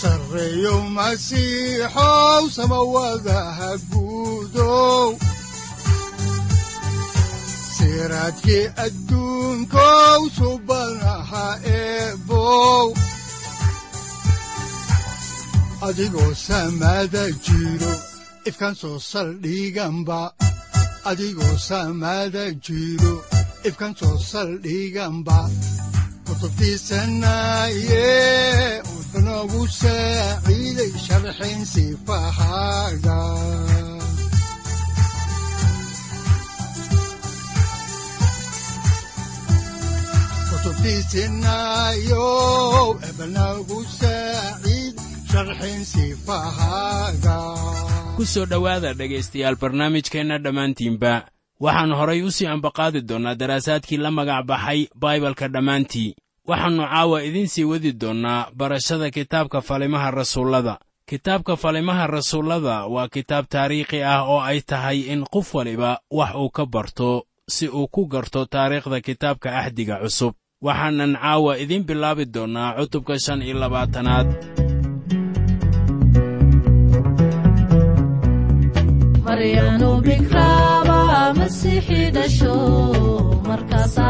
sareyow masiixow samawadaha guudow siraadkii adduunkow subanaha soo saldhiganba adigoo samada jiro ifkan soo saldhiganba kutubtiisanaye wuxunogu saaciiday sharxin sifahaaga kutubtiisinayo ebnagu saaciid sharxin sifahaaga ku soo dhowaada dhegaystayaal barnaamijkeenna dhammaantiinba. Waxaan horay u sii ambaqaadi doonnaa daraasaadkii la magac baxay baibalka dhammaantii waxaannu caawa idiin sii wadi doonnaa barashada kitaabka falimaha rasuullada. Kitaabka falimaha rasuullada waa kitaab taariikhi ah oo ay tahay in qof waliba wax uu ka barto si uu ku garto taariikhda kitaabka axdiga cusub. Waxaanan caawa idiin bilaabi doonnaa cutubka shan iyo labaatanaad. Maryanu bikraaba masiixii dhasho markaasaa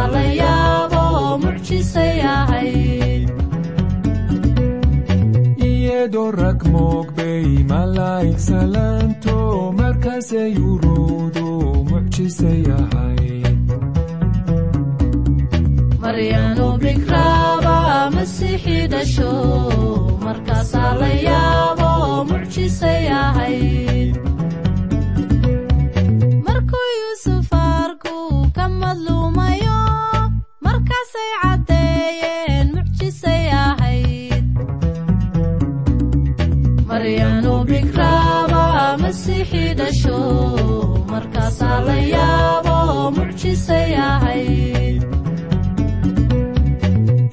moogbay malaa'ig salaanto markaasay uroodo mucjisay ahayd maryanu bikraaba masiixii dhasho markaasaa la yaabo mucjisay ahayd markuu yuusuf arku ka madluumayo markaasay markaasaa la yaabo mucjisay ahayd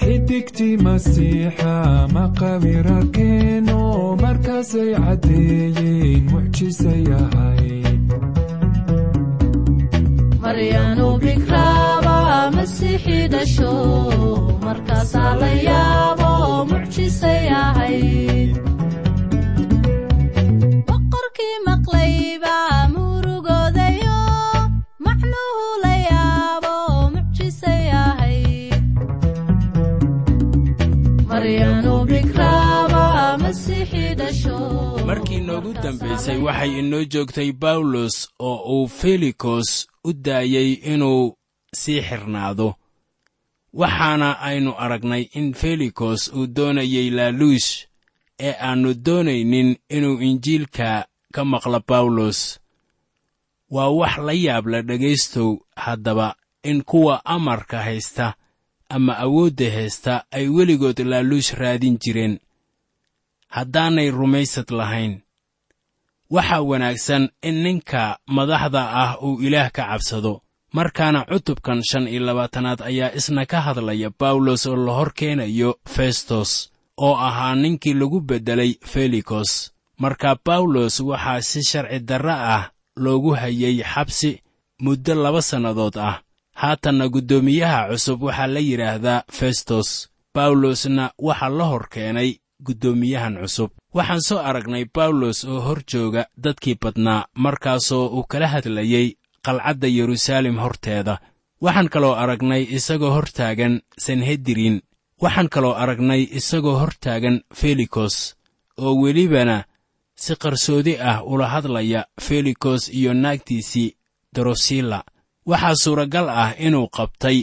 xidigtii masiixa maqawirakeeno markaasay caddeeyeen mucjisay ahayd maryanu bikraaba masiixii dhasho markaasaa la yaabo mucjisay ahayd dambaysay waxay inoo joogtay bawlos oo uu felikos u daayey inuu sii xirnaado. Waxaana aynu aragnay in felikos uu doonayey laaluush ee aannu doonaynin inuu injiilka ka maqlo bawlos waa wax la yaab la dhegaystow haddaba in kuwa amarka haysta ama awoodda haysta ay weligood laaluush raadin jireen. Haddaanay rumaysad lahayn waxaa wanaagsan in ninka madaxda ah uu ilaah ka cabsado. Markaana cutubkan shan iyo labaatanaad ayaa isna ka hadlaya bawlos oo la hor keenayo festos oo ahaa ninkii lagu beddelay felikos. Marka bawlos waxaa si sharci darre ah loogu hayay xabsi muddo laba sannadood ah. Haatanna guddoomiyaha cusub waxaa la yidhaahdaa festos bawlosna waxaa la hor keenay guddoomiyahan cusub. Waxaan soo aragnay bawlos oo hor jooga dadkii badnaa markaasoo uu kala hadlayey qalcadda yeruusaalem horteeda. Waxaan kaloo aragnay isagoo hor taagan sanhedrin. Waxaan kaloo aragnay isagoo hor taagan felikos oo welibana si qarsoodi ah ula hadlaya felikos iyo naagtiisii drosila waxaa suuragal ah inuu qabtay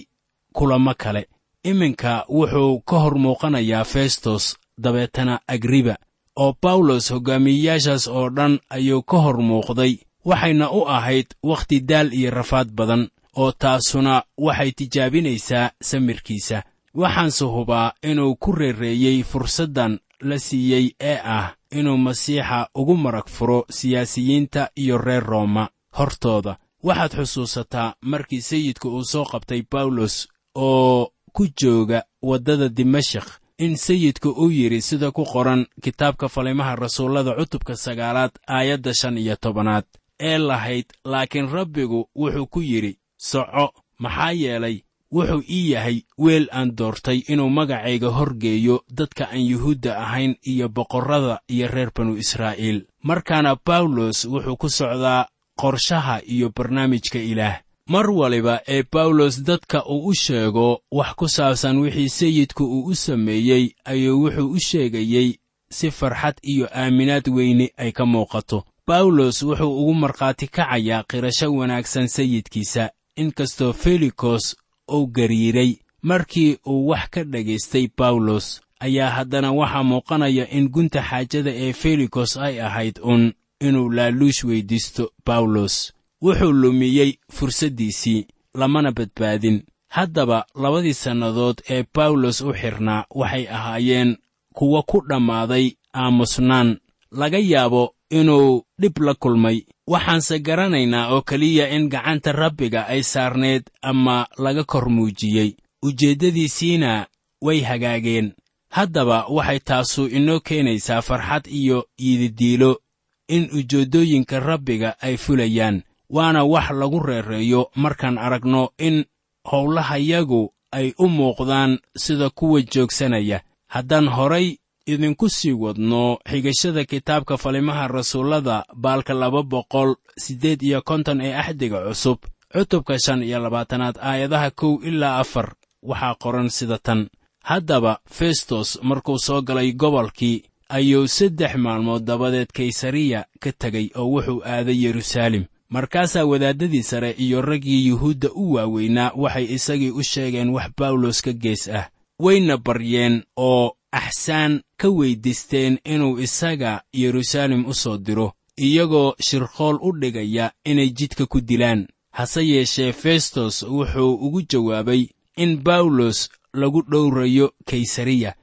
kulamo kale. Iminka wuxuu ka hor muuqanayaa festos dabeetana agriba oo bawlos hoggaamiyeyaashaas oo dhan ayuu ka hor muuqday waxayna u ahayd wakhti daal iyo rafaad badan oo taasuna waxay tijaabinaysaa samirkiisa. Waxaanse hubaa inuu ku reereeyey fursaddan la siiyey ee ah inuu masiixa ugu marag furo siyaasiyiinta iyo reer rooma hortooda. Waxaad xusuusataa markii sayidku uu soo qabtay bawlos oo ku jooga waddada dimashik in sayidku uu yidhi sida ku qoran kitaabka falimaha rasuullada cutubka sagaalaad aayadda shan iyo tobanaad ee lahayd laakiin rabbigu wuxuu ku yidhi soco maxaa yeelay wuxuu ii yahay weel aan doortay inuu magacayga horgeeyo dadka aan yuhuudda ahayn iyo boqorrada iyo reer banu israa'iil. Markaana bawlos wuxuu ku socdaa qorshaha iyo barnaamijka ilaah mar waliba ee bawlos dadka uu u sheego wax ku saabsan wixii sayidku uu u sameeyey ayuu wuxuu u sheegayey si farxad iyo aaminaad weyne ay ka muuqato. Bawlos wuxuu ugu markhaati kacayaa qirasho wanaagsan sayidkiisa inkastoo felikos uu gariiray. Markii uu wax ka dhagaystay bawlos ayaa haddana waxaa muuqanaya in gunta xaajada ee felikos ay ahayd un inuu laaluush weyddiisto bawlos wuxuu lumiyey fursaddiisii lamana badbaadin. Haddaba labadii sannadood ee bawlos u xidhnaa waxay ahaayeen kuwa ku dhammaaday aamusnaan. Laga yaabo inuu dhib la kulmay. Waxaanse garanaynaa oo keliya in gacanta rabbiga ay saarneed ama laga kor muujiyey. Ujeeddadiisiina way hagaageen. Haddaba waxay taasu inoo keenaysaa farxad iyo iididiilo in ujeeddooyinka rabbiga ay fulayaan waana wax lagu reereeyo. Markaan aragno in howlahayagu ay u muuqdaan sida kuwa joogsanaya. Haddaan horay idinku sii wadno xigashada kitaabka falimaha rasuullada baalka laba boqol siddeed iyo konton ee axdiga cusub cutubka shan iyo labaatanaad aayadaha kow ilaa afar waxaa qoran sida tan. Haddaba festos markuu soo galay gobolkii ayuu saddex maalmood dabadeed kaysariya ka tegey oo wuxuu aaday yeruusaalem markaasaa wadaaddadii sare iyo raggii yuhuudda u waaweynaa waxay isagii u sheegeen wax bawlos ka gees ah. Wayna baryeen oo axsaan ka weyddiisteen inuu isaga yeruusaalem u soo diro iyagoo shirqool u dhigaya inay jidka ku dilaan. Hase yeeshee festos wuxuu ugu jawaabay in bawlos lagu dhowrayo kaysariya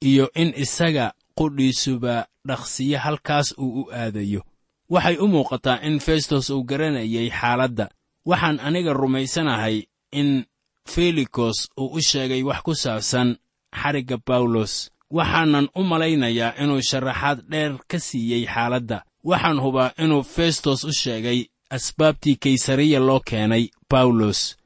iyo in isaga qudhiisuba dhaqsiyo halkaas uu u aadayo waxay u muuqataa in festos uu garanayay xaaladda. Waxaan aniga rumaysanahay in felikos uu u sheegay wax ku saabsan xarigga bawlos waxaanan u malaynayaa inuu sharaxaad dheer ka siiyey xaaladda. Waxaan hubaa inuu festos u sheegay asbaabtii kaysariya loo keenay bawlos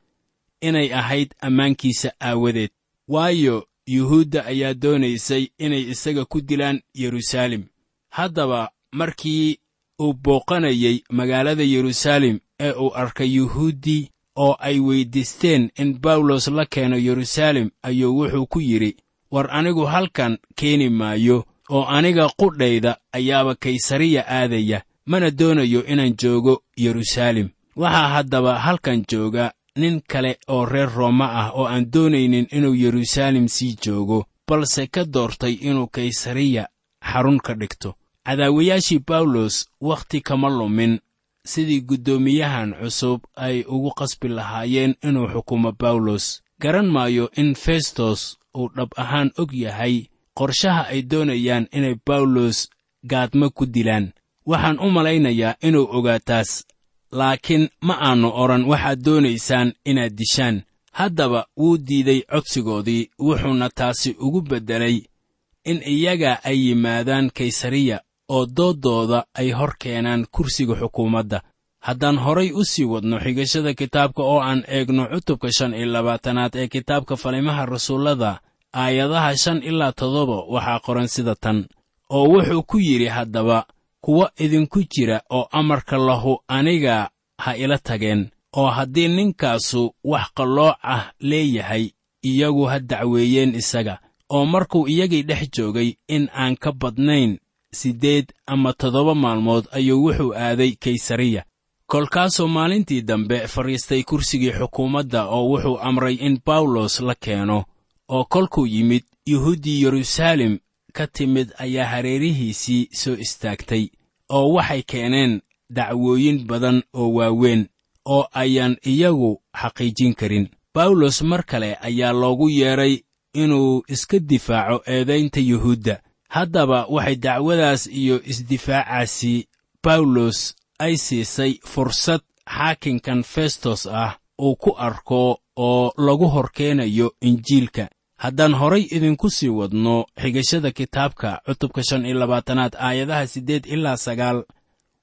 inay ahayd ammaankiisa aawadeed. Waayo yuhuudda ayaa doonaysay inay isaga ku dilaan yeruusaalem haddaba markii uu booqanayey magaalada yeruusaalem ee uu arkay yuhuuddii oo ay weyddiisteen in bawlos la keeno yeruusaalem ayuu wuxuu ku yidhi war anigu halkan keeni maayo oo aniga qudhayda ayaaba kaysariya aadaya mana doonayo inaan joogo yeruusaalem waxaa haddaba halkan jooga nin kale oo reer rooma ah oo aan doonaynin inuu yeruusaalem sii joogo balse ka doortay inuu kaysariya xarun ka dhigto cadaawayaashii bawlos wakhti kama lumin sidii guddoomiyahan cusub ay ugu qasbi lahaayeen inuu xukumo bawlos garan maayo in festos uu dhab ahaan og yahay qorshaha ay doonayaan inay bawlos gaadmo ku dilaan. Waxaan u malaynayaa inuu ogaataas laakiin ma aannu odhan waxaad doonaysaan inaad dishaan. Haddaba wuu diiday codsigoodii wuxuuna taasi ugu beddelay in iyaga ay yimaadaan kaysariya oo dooddooda ay hor keenaan kursiga xukuumadda. Haddaan horay u sii wadno xigashada kitaabka oo aan eegno cutubka shan iyo labaatanaad ee kitaabka falimaha rasuullada aayadaha shan ilaa toddoba waxaa qoran sida tan oo wuxuu ku yidhi haddaba kuwa idinku jira oo amarka lahu aniga ha ila tageen oo haddii ninkaasu wax qallooc ah leeyahay iyagu ha dacweeyeen isaga oo markuu iyagii dhex joogay in aan ka badnayn siddeed ama toddoba maalmood ayuu wuxuu aaday kaysariya. kolkaasuu maalintii dambe fadhiistay kursigii xukuumadda oo wuxuu amray in bawlos la keeno oo kolkuu yimid yuhuuddii yeruusaalem ka timid ayaa hareerihiisii soo istaagtay oo waxay keeneen dacwooyin badan oo waaweyn oo ayaan iyagu xaqiijin karin. Bawlos mar kale ayaa loogu yeedhay inuu iska difaaco eedaynta yuhuudda haddaba waxay dacwadaas iyo isdifaacaasi bawlos ay siisay fursad xaakinkan festos ah uu ku arko oo lagu hor keenayo injiilka. Haddaan horay idinku sii wadno xigashada kitaabka cutubka shan iyo labaatanaad aayadaha siddeed ilaa sagaal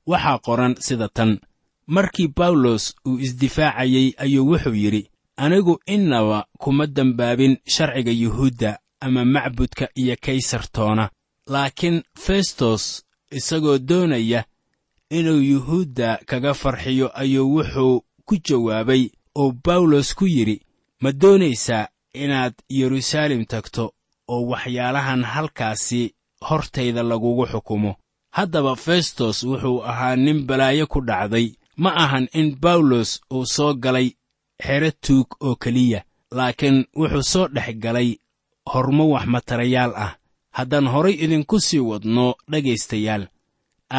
waxaa qoran sida tan. Markii bawlos uu isdifaacayey ayuu wuxuu yidhi anigu innaba kuma dembaabin sharciga yuhuudda ama macbudka iyo kaysartoona laakiin festos isagoo doonaya inuu yuhuudda kaga farxiyo ayuu wuxuu ku jawaabay oo bawlos ku yidhi ma doonaysaa inaad yeruusaalem tagto oo waxyaalahan halkaasi hortayda lagugu xukumo? Haddaba festos wuxuu ahaa nin balaayo ku dhacday. Ma ahan in bawlos uu soo galay xero tuug oo keliya laakiin wuxuu soo dhex galay hormo wax matarayaal ah haddaan horay idinku sii wadno dhegaystayaal.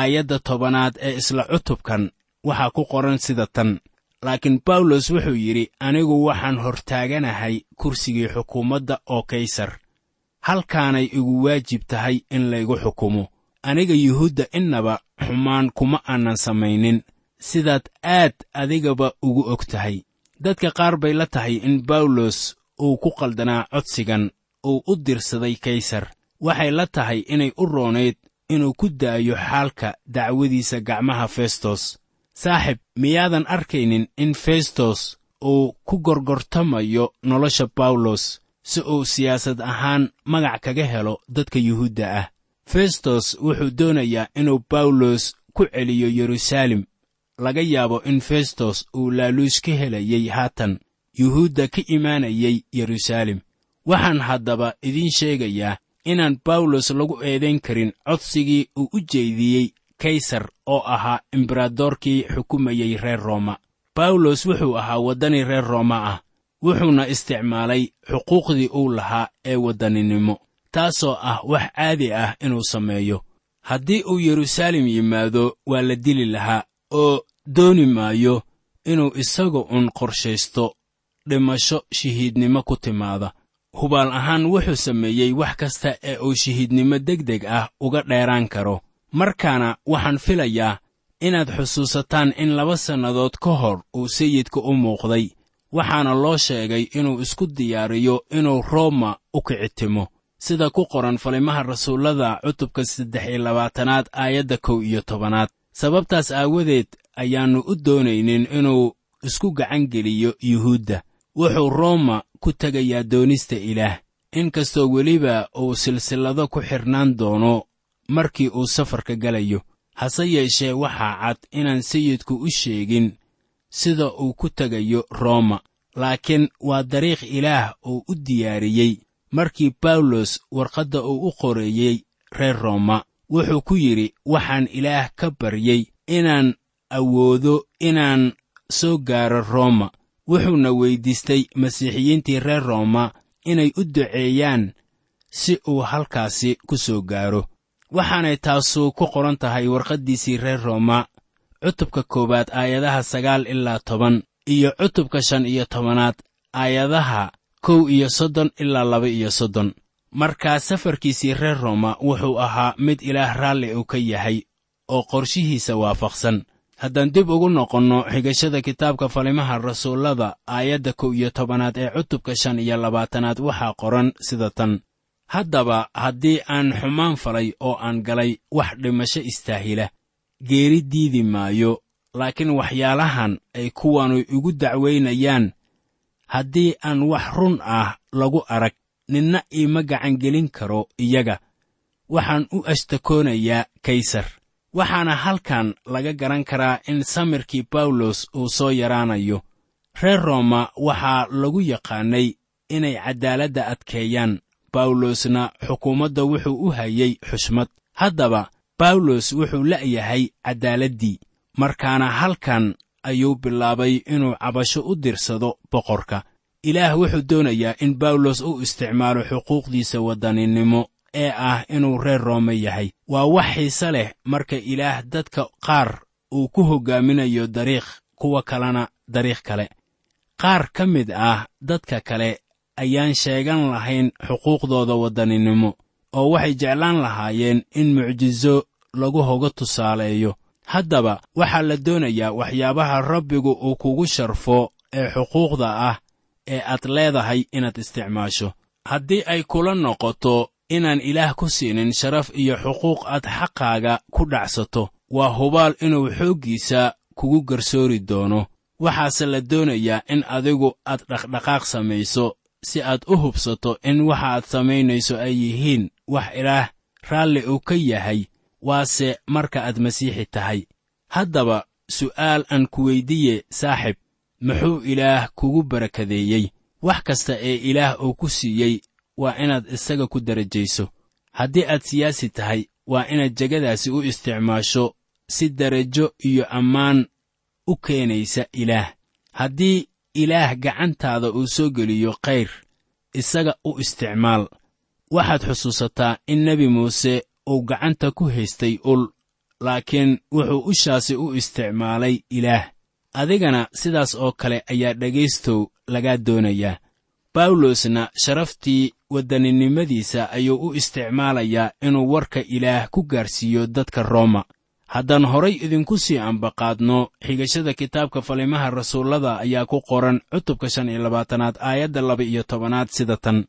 Aayadda tobanaad ee isla cutubkan waxaa ku qoran sida tan. Laakiin bawlos wuxuu yidhi anigu waxaan hortaaganahay kursigii xukuumadda oo kaysar. Halkaanay igu waajib tahay in laygu xukumo. Aniga yuhuudda innaba xumaan kuma aanan samaynin. Sidaad aad adigaba ugu og tahay. Dadka qaar bay la tahay in bawlos uu ku qaldanaa codsigan uu u dirsaday kaysar waxay la tahay inay u roonayd inuu ku daayo xaalka dacwadiisa gacmaha festos saaxib miyaadan arkaynin in festos uu ku gorgortamayo nolosha bawlos si uu siyaasad ahaan magac kaga helo dadka yuhuudda ah. Festos wuxuu doonayaa inuu bawlos ku celiyo yeruusaalem laga yaabo in festos uu laaluush ka helayey haatan yuhuudda ka imaanayay yeruusaalem waxaan haddaba idiin sheegayaa inaan bawlos lagu eedayn karin codsigii uu u jeediyey kaysar oo ahaa embaradorkii xukumayey reer rooma. Bawlos wuxuu ahaa waddani reer rooma ah wuxuuna isticmaalay xuquuqdii uu lahaa ee waddaninimo taasoo ah wax caadi ah inuu sameeyo. Haddii uu yeruusaalem yimaado waa la dili lahaa oo dooni maayo inuu isaga un qorshaysto dhimasho shahiidnimo ku timaada hubaal ahaan wuxuu sameeyey wax kasta ee uu shahiidnimo degdeg ah uga dheeraan karo. Markaana waxaan filayaa inaad xusuusataan in laba sannadood ka hor uu sayidka u muuqday. Waxaana loo sheegay inuu isku diyaariyo inuu rooma u kicitimo sida ku qoran falimaha rasuullada cutubka saddex iyo labaatanaad aayadda kow iyo tobanaad. Sababtaas aawadeed ayaannu u doonaynin inuu isku gacan geliyo yuhuudda wuxuu rooma ku tegayaa doonista ilaah. Inkastoo weliba uu silsillado ku xidhnaan doono markii uu safarka gelayo hase yeeshee waxaa cad inaan sayidku u sheegin sida uu ku tegayo rooma. Laakiin waa dariiq ilaah uu u diyaariyey markii bawlos warqadda uu u qoreeyey reer rooma. Wuxuu ku yidhi waxaan ilaah ka baryey inaan awoodo inaan soo gaaro rooma wuxuuna weyddiistay masiixiyiintii reer rooma inay u duceeyaan si uu halkaasi ku soo gaaro. Waxaanay taasu ku qoran tahay warqaddiisii reer rooma cutubka koowaad aayadaha sagaal ilaa toban iyo cutubka shan iyo tobanaad aayadaha kow iyo soddon ilaa laba iyo soddon. Markaa safarkiisii reer rooma wuxuu ahaa mid ilaah raalli uu ka yahay oo qorshihiisa waafaqsan haddaan dib ugu noqonno xigashada kitaabka falimaha rasuullada aayadda kow iyo tobanaad ee cutubka shan iyo labaatanaad waxaa qoran sida tan. Haddaba haddii aan xumaan falay oo aan galay wax dhimasho istaahila geeri diidi maayo laakiin waxyaalahan ay kuwanu igu dacwaynayaan haddii aan wax run ah lagu arag ninna iima gacangelin karo iyaga. Waxaan u ashtakoonayaa kaysar waxaana halkan laga garan karaa in samirkii bawlos uu soo yaraanayo. Reer rooma waxaa lagu yaqaannay inay caddaaladda adkeeyaan. Bawlosna xukuumadda wuxuu u hayey xushmad. Haddaba bawlos wuxuu la'yahay caddaaladdii markaana halkan ayuu bilaabay inuu cabasho u dirsado boqorka. Ilaah wuxuu doonayaa in bawlos u isticmaalo xuquuqdiisa waddaninimo ee ah inuu reer roome yahay. Waa wax xiise leh marka ilaah dadka qaar uu ku hoggaaminayo dariikh kuwa kalena dariikh kale. Qaar ka mid ah dadka kale ayaan sheegan lahayn xuquuqdooda waddaninimo oo waxay jeclaan lahaayeen in mucjiso lagu hoga tusaaleeyo. Haddaba waxaa la doonayaa waxyaabaha rabbigu uu kugu sharfo ee xuquuqda ah ee aad leedahay inaad isticmaasho. Haddii ay kula noqoto inaan ilaah ku siinin sharaf iyo xuquuq aad xaqaaga ku dhacsato. Waa hubaal inuu xooggiisa kugu garsoori doono. Waxaase la doonayaa in adigu aad dhaqdhaqaaq samayso si aad u hubsato in waxa aad samaynayso ay yihiin wax ilaah raalli uu ka yahay waase marka aad masiixi tahay. Haddaba su'aal aan ku weyddiiye saaxib muxuu ilaah kugu barakadeeyey? Wax kasta ee ilaah uu ku siiyey waa inaad isaga ku darajayso. Haddii aad siyaasi tahay waa inaad jegadaasi u isticmaasho si darajo iyo ammaan u keenaysa ilaah. Haddii ilaah gacantaada uu soo geliyo khayr isaga u isticmaal. Waxaad xusuusataa in nebi muuse uu gacanta ku haystay ul laakiin wuxuu ushaasi u isticmaalay ilaah. Adigana sidaas oo kale ayaa dhegaystow lagaa doonayaa bawlosna sharaftii waddaninimadiisa ayuu u isticmaalayaa inuu warka ilaah ku gaarsiiyo dadka rooma. Haddaan horay idinku sii ambaqaadno xigashada kitaabka falimaha rasuullada ayaa ku qoran cutubka shan iyo labaatanaad aayadda laba iyo tobanaad sida tan.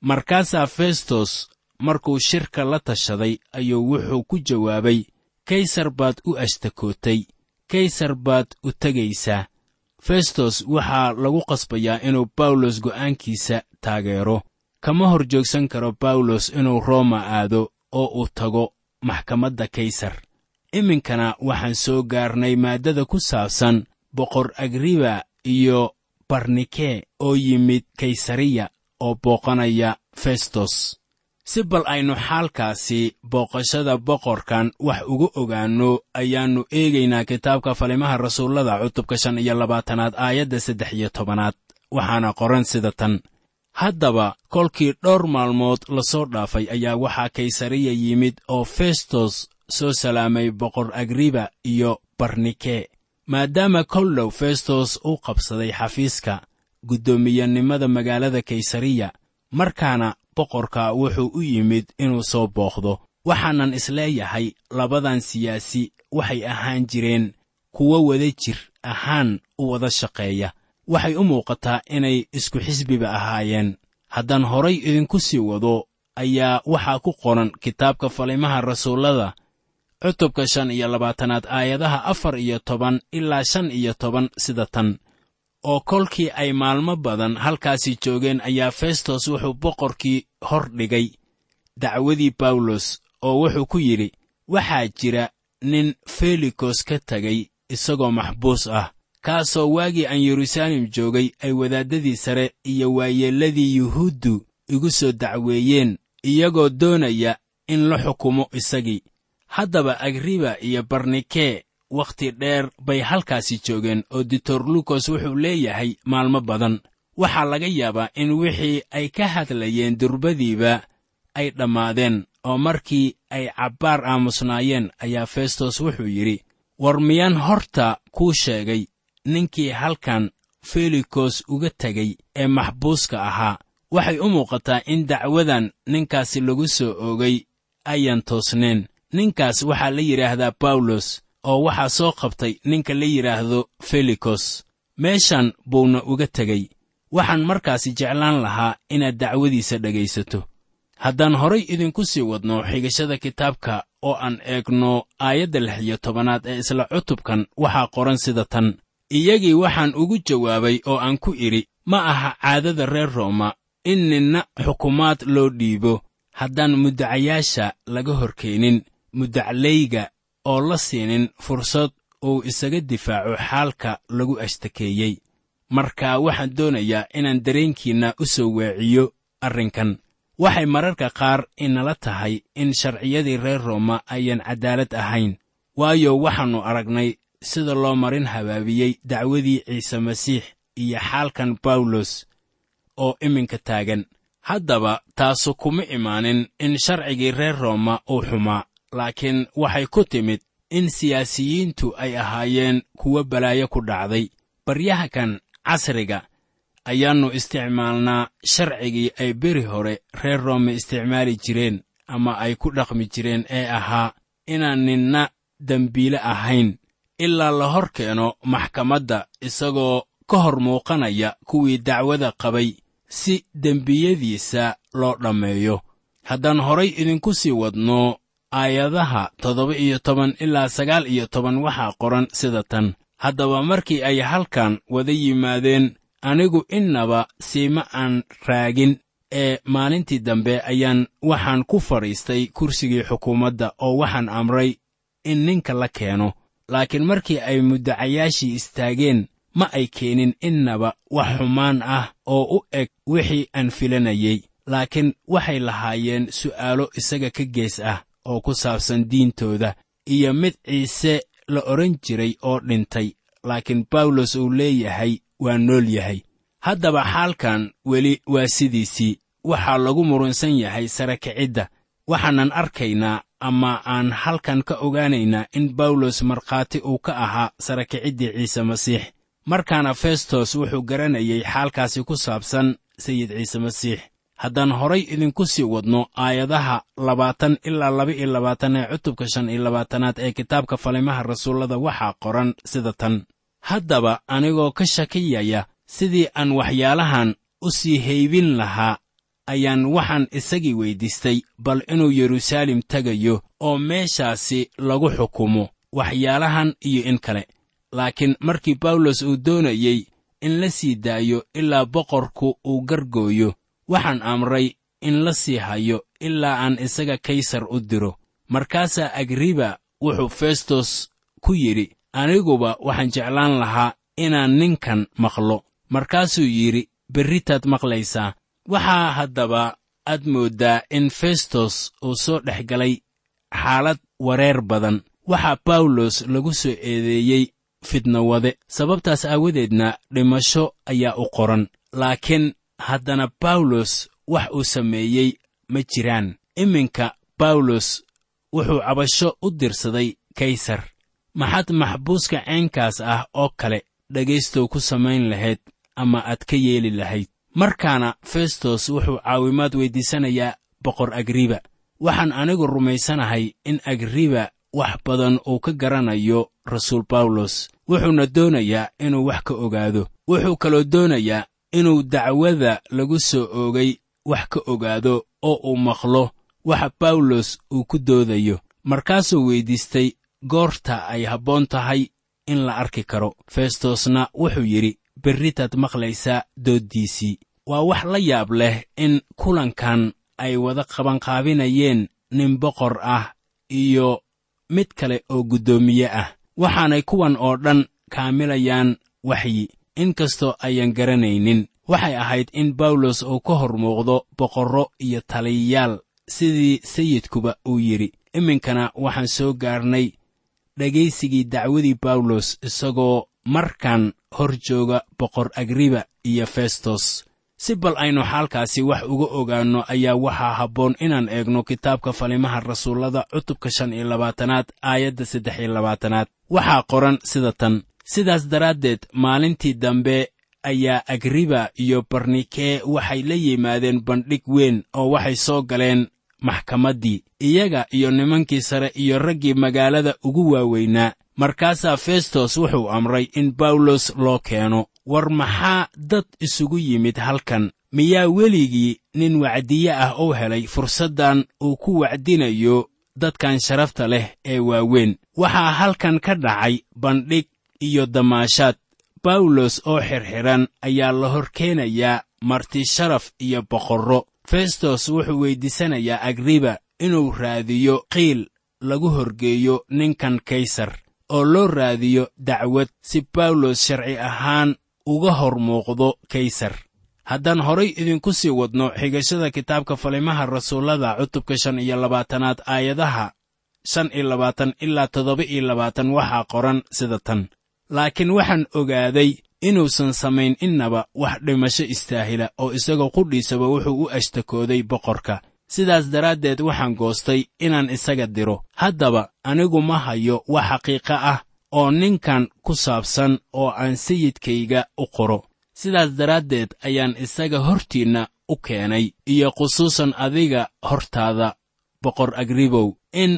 Markaasaa festos markuu shirka la tashaday ayuu wuxuu ku jawaabay kaysar baad u ashtakootay kaysar baad u tegaysaa festos waxaa lagu qasbayaa inuu bawlos go'aankiisa taageero. Kama hor joogsan karo bawlos inuu rooma aado oo uu tago maxkamadda kaysar. Iminkana waxaan soo gaarnay maaddada ku saabsan boqor agriba iyo barnike oo yimid kaysariya oo booqanaya festos si bal aynu xaalkaasi booqashada boqorkan wax uga ogaanno ayaannu eegaynaa kitaabka falimaha rasuullada cutubka shan iyo labaatanaad aayadda saddex iyo tobanaad. Waxaana qoran sida tan. Haddaba kolkii dhowr maalmood la soo dhaafay ayaa waxaa kaysariya yimid oo festos soo salaamay boqor agriba iyo barnike maadaama koldhow festos uu qabsaday xafiiska guddoomiyenimada magaalada kaysariya markaana boqorka wuxuu u yimid inuu soo booqdo. Waxaanan is leeyahay labadan siyaasi waxay ahaan jireen kuwo wada jir ahaan u wada shaqeeya. Waxay u muuqataa inay isku xisbiba ahaayeen. Haddaan horay idinku sii wado ayaa waxaa ku qoran kitaabka falimaha rasuullada cutubka shan iyo labaatanaad aayadaha afar iyo toban ilaa shan iyo toban sida tan oo kolkii ay maalmo badan halkaasi joogeen ayaa festos wuxuu boqorkii hor dhigay. Dacwadii bawlos oo wuxuu ku yidhi waxaa jira nin felikos ka tegay isagoo maxbuus ah kaasoo waagii aan yeruusaalem joogay ay wadaaddadii sare iyo waayeelladii yuhuuddu igu soo dacweeyeen iyagoo doonaya in la xukumo isagii. Haddaba agriba iyo barnike wakhti dheer bay halkaasi joogeen oo ditor lukos wuxuu leeyahay maalmo badan. Waxaa laga yaabaa in wixii ay ka hadlayeen durbadiiba ay dhammaadeen oo markii ay cabbaar aamusnaayeen ayaa festos wuxuu yidhi war miyaan horta kuu sheegay ninkii halkan felikos uga tegey ee maxbuuska ahaa. Waxay u muuqataa in dacwadan ninkaasi lagu soo oogay ayaan toosneen ninkaas waxaa la yidhaahdaa bawlos oo waxaa soo qabtay ninka la yidhaahdo felikos meeshan buuna uga tegey. Waxaan markaasi jeclaan lahaa inaad dacwadiisa dhegaysato haddaan horay idinku sii wadno xigashada kitaabka oo aan eegno aayadda lix iyo tobanaad ee isla cutubkan waxaa qoran sida tan. Iyagii waxaan ugu jawaabay oo aan ku idhi ma aha caadada reer rooma in ninna xukumaad loo dhiibo. Haddaan muddacayaasha laga hor keenin muddaclayga oo la siinin fursad uu isaga difaaco xaalka lagu ashtakeeyey. Marka waxaan doonayaa inaan dareenkiinna u soo weeciyo arrinkan. Waxay mararka qaar inala tahay in sharciyadii reer rooma ayaan caddaalad ahayn. Waayo waxaannu aragnay sida loo marin habaabiyey dacwadii ciise masiix iyo xaalkan bawlos oo iminka taagan. Haddaba taasu kuma imaanin in sharcigii reer rooma uu xumaa laakiin waxay ku timid in siyaasiyiintu ay ahaayeen kuwo balaayo ku dhacday. Baryahakan casriga ayaannu isticmaalnaa sharcigii ay beri hore reer roome isticmaali jireen ama ay ku dhaqmi jireen ee ahaa inaan ninna dembiile ahayn ilaa la hor keeno maxkamadda isagoo ka hor muuqanaya kuwii dacwada qabay si dembiyadiisa loo dhammeeyo. Haddaan horay idinku sii wadno aayadaha toddoba iyo toban ilaa sagaal iyo toban waxaa qoran sida tan. Haddaba markii ay halkan wada yimaadeen anigu innaba siima aan raagin ee maalintii dambe ayaan waxaan ku fadhiistay kursigii xukuumadda oo waxaan amray in ninka la keeno. Laakiin markii ay muddacayaashii istaageen ma ay keenin innaba wax xumaan ah oo u eg wixii aan filanayey laakiin waxay lahaayeen su'aalo isaga ka gees ah oo ku saabsan diintooda iyo mid ciise la odhan jiray oo dhintay laakiin bawlos uu leeyahay waa nool yahay. Haddaba xaalkan weli waa sidiisii waxaa lagu murunsan yahay sare kicidda waxaanan arkaynaa ama aan halkan ka ogaanaynaa in bawlos markhaati uu ka ahaa sare kiciddii ciise masiix. Markaana festos wuxuu garanayay xaalkaasi ku saabsan sayid ciise masiix haddaan horay idinku sii wadno aayadaha labaatan ilaa laba iyo labaatan ee cutubka shan iyo labaatanaad ee kitaabka falimaha rasuullada waxaa qoran sida tan. Haddaba anigoo ka shakiyaya sidii aan waxyaalahan u sii haybin lahaa ayaan waxaan isagii weyddiistay bal inuu yeruusaalem tegayo oo meeshaasi lagu xukumo waxyaalahan iyo in kale. Laakiin markii bawlos uu doonayey in la sii daayo ilaa boqorku uu gargooyo waxaan amray in la sii hayo ilaa aan isaga kaysar u diro. Markaasaa agriba wuxuu festos ku yidhi aniguba waxaan jeclaan lahaa inaan ninkan maqlo. Markaasuu yidhi berritaad maqlaysaa. Waxaa haddaba aad mooddaa in festos uu soo dhex galay xaalad wareer badan. Waxaa bawlos lagu soo eedeeyey fidnawade sababtaas aawadeedna dhimasho ayaa u qoran. Laakiin haddana bawlos wax uu sameeyey ma jiraan. Iminka bawlos wuxuu cabasho u dirsaday kaysar. Maxaad maxbuuska caynkaas ah oo kale dhegaystow ku samayn lahayd ama aad ka yeeli lahayd? Markaana festos wuxuu caawimaad weyddiisanayaa boqor agriba waxaan anigu rumaysanahay in agriba wax badan uu ka garanayo rasuul bawlos wuxuuna doonayaa inuu wax ka ogaado. Wuxuu kaloo doonayaa inuu dacwada lagu soo oogay wax ka ogaado oo uu maqlo waxa bawlos uu ku doodayo. Markaasuu weyddiistay goorta ay habboon tahay in la arki karo. Festosna wuxuu yidhi berritaad maqlaysaa dooddiisii waa wax la yaab leh in kulankan ay wada qabanqaabinayeen nin boqor ah iyo mid kale oo guddoomiye ah. Waxaanay kuwan oo dhan kaamilayaan waxyi inkastoo ayaan garanaynin waxay ahayd in bawlos uu ka hor muuqdo boqorro iyo taliyayaal sidii sayidkuba uu yidhi. Iminkana waxaan soo gaarnay dhegaysigii dacwadii bawlos isagoo markan hor jooga boqor agriba iyo festos. Si bal aynu xaalkaasi wax uga ogaanno ayaa waxaa habboon inaan eegno kitaabka falimaha rasuullada cutubka shan iyo labaatanaad aayadda saddex iyo labaatanaad. Waxaa qoran sida tan sidaas daraaddeed maalintii dambe ayaa agriba iyo barnikee waxay la yimaadeen bandhig weyn oo waxay soo galeen maxkamaddii iyaga iyo nimankii sare iyo raggii magaalada ugu waaweynaa. Markaasaa festos wuxuu amray in bawlos loo keeno war maxaa dad isugu yimid halkan? Miyaa weligii nin wacdiye ah uu helay fursaddan uu ku wacdinayo dadkan sharafta leh ee waaweyn? Waxaa halkan ka dhacay bandhig iyo damaashaad. Bawlos oo xirxidhan ayaa la hor keenayaa marti sharaf iyo boqorro. Festos wuxuu weyddiisanayaa agriba inuu raadiyo qiil lagu horgeeyo ninkan kaysar oo loo raadiyo dacwad si bawlos sharci ahaan uga hor muuqdo kaysar. Haddaan horay idinku sii wadno xigashada kitaabka falimaha rasuullada cutubka shan iyo labaatanaad aayadaha shan iyo labaatan ilaa toddoba iyo labaatan waxaa qoran sida tan laakiin waxaan ogaaday inuusan samayn innaba wax dhimasho istaahila oo isagoo qudhiisaba wuxuu u ashtakooday boqorka. Sidaas daraaddeed waxaan goostay inaan isaga diro. Haddaba anigu ma hayo wax xaqiiqo ah oo ninkan ku saabsan oo aan sayidkayga u qoro. Sidaas daraaddeed ayaan isaga hortiinna u keenay iyo khusuusan adiga hortaada boqor agribow in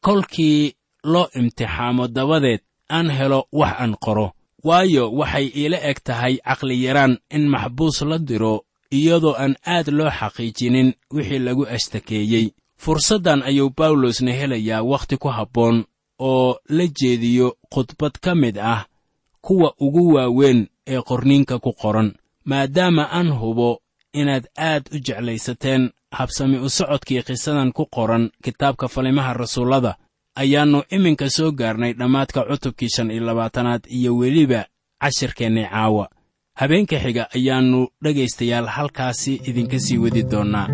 kolkii loo imtixaamo dabadeed aan helo wax aan qoro. Waayo waxay iila eg tahay caqliyaraan in maxbuus la diro iyadoo aan aad loo xaqiijinin wixii lagu ashtakeeyey. Fursaddan ayuu bawlosna helayaa wakhti ku habboon oo la jeediyo khudbad ka mid ah kuwa ugu waaweyn ee qorniinka ku qoran. Maadaama aan hubo inaad aad u jeclaysateen habsami u socodkii qisadan ku qoran kitaabka falimaha rasuullada ayaannu iminka soo gaarnay dhammaadka cutubkii shan iyo labaatanaad iyo weliba cashirkeennii caawa. Habeenka xiga ayaannu dhegaystayaal halkaasi idinka sii wadi doonnaa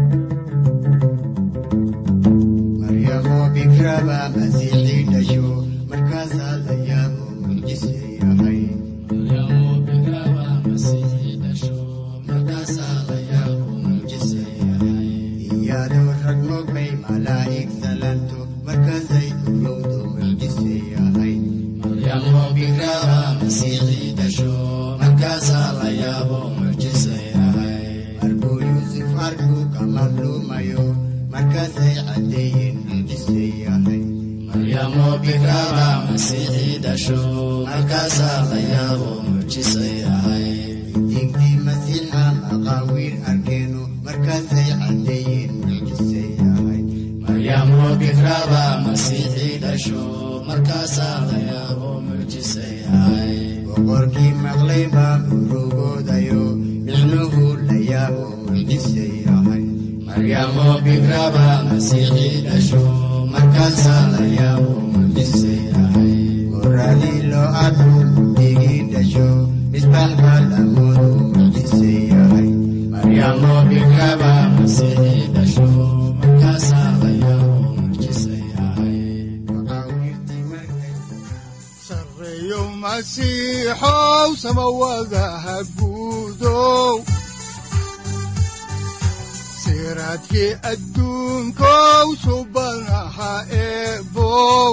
siraadkii adduunkow subanaha eebow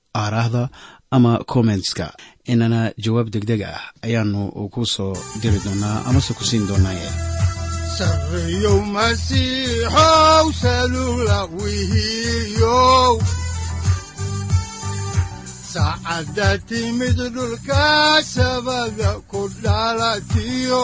aaraahda ama kommentska inana jawaab degdeg ah ayaanu ku soo diri doonaa amase ku siin doonaaye saacadda timid dhulka sabada ku dhalatiyo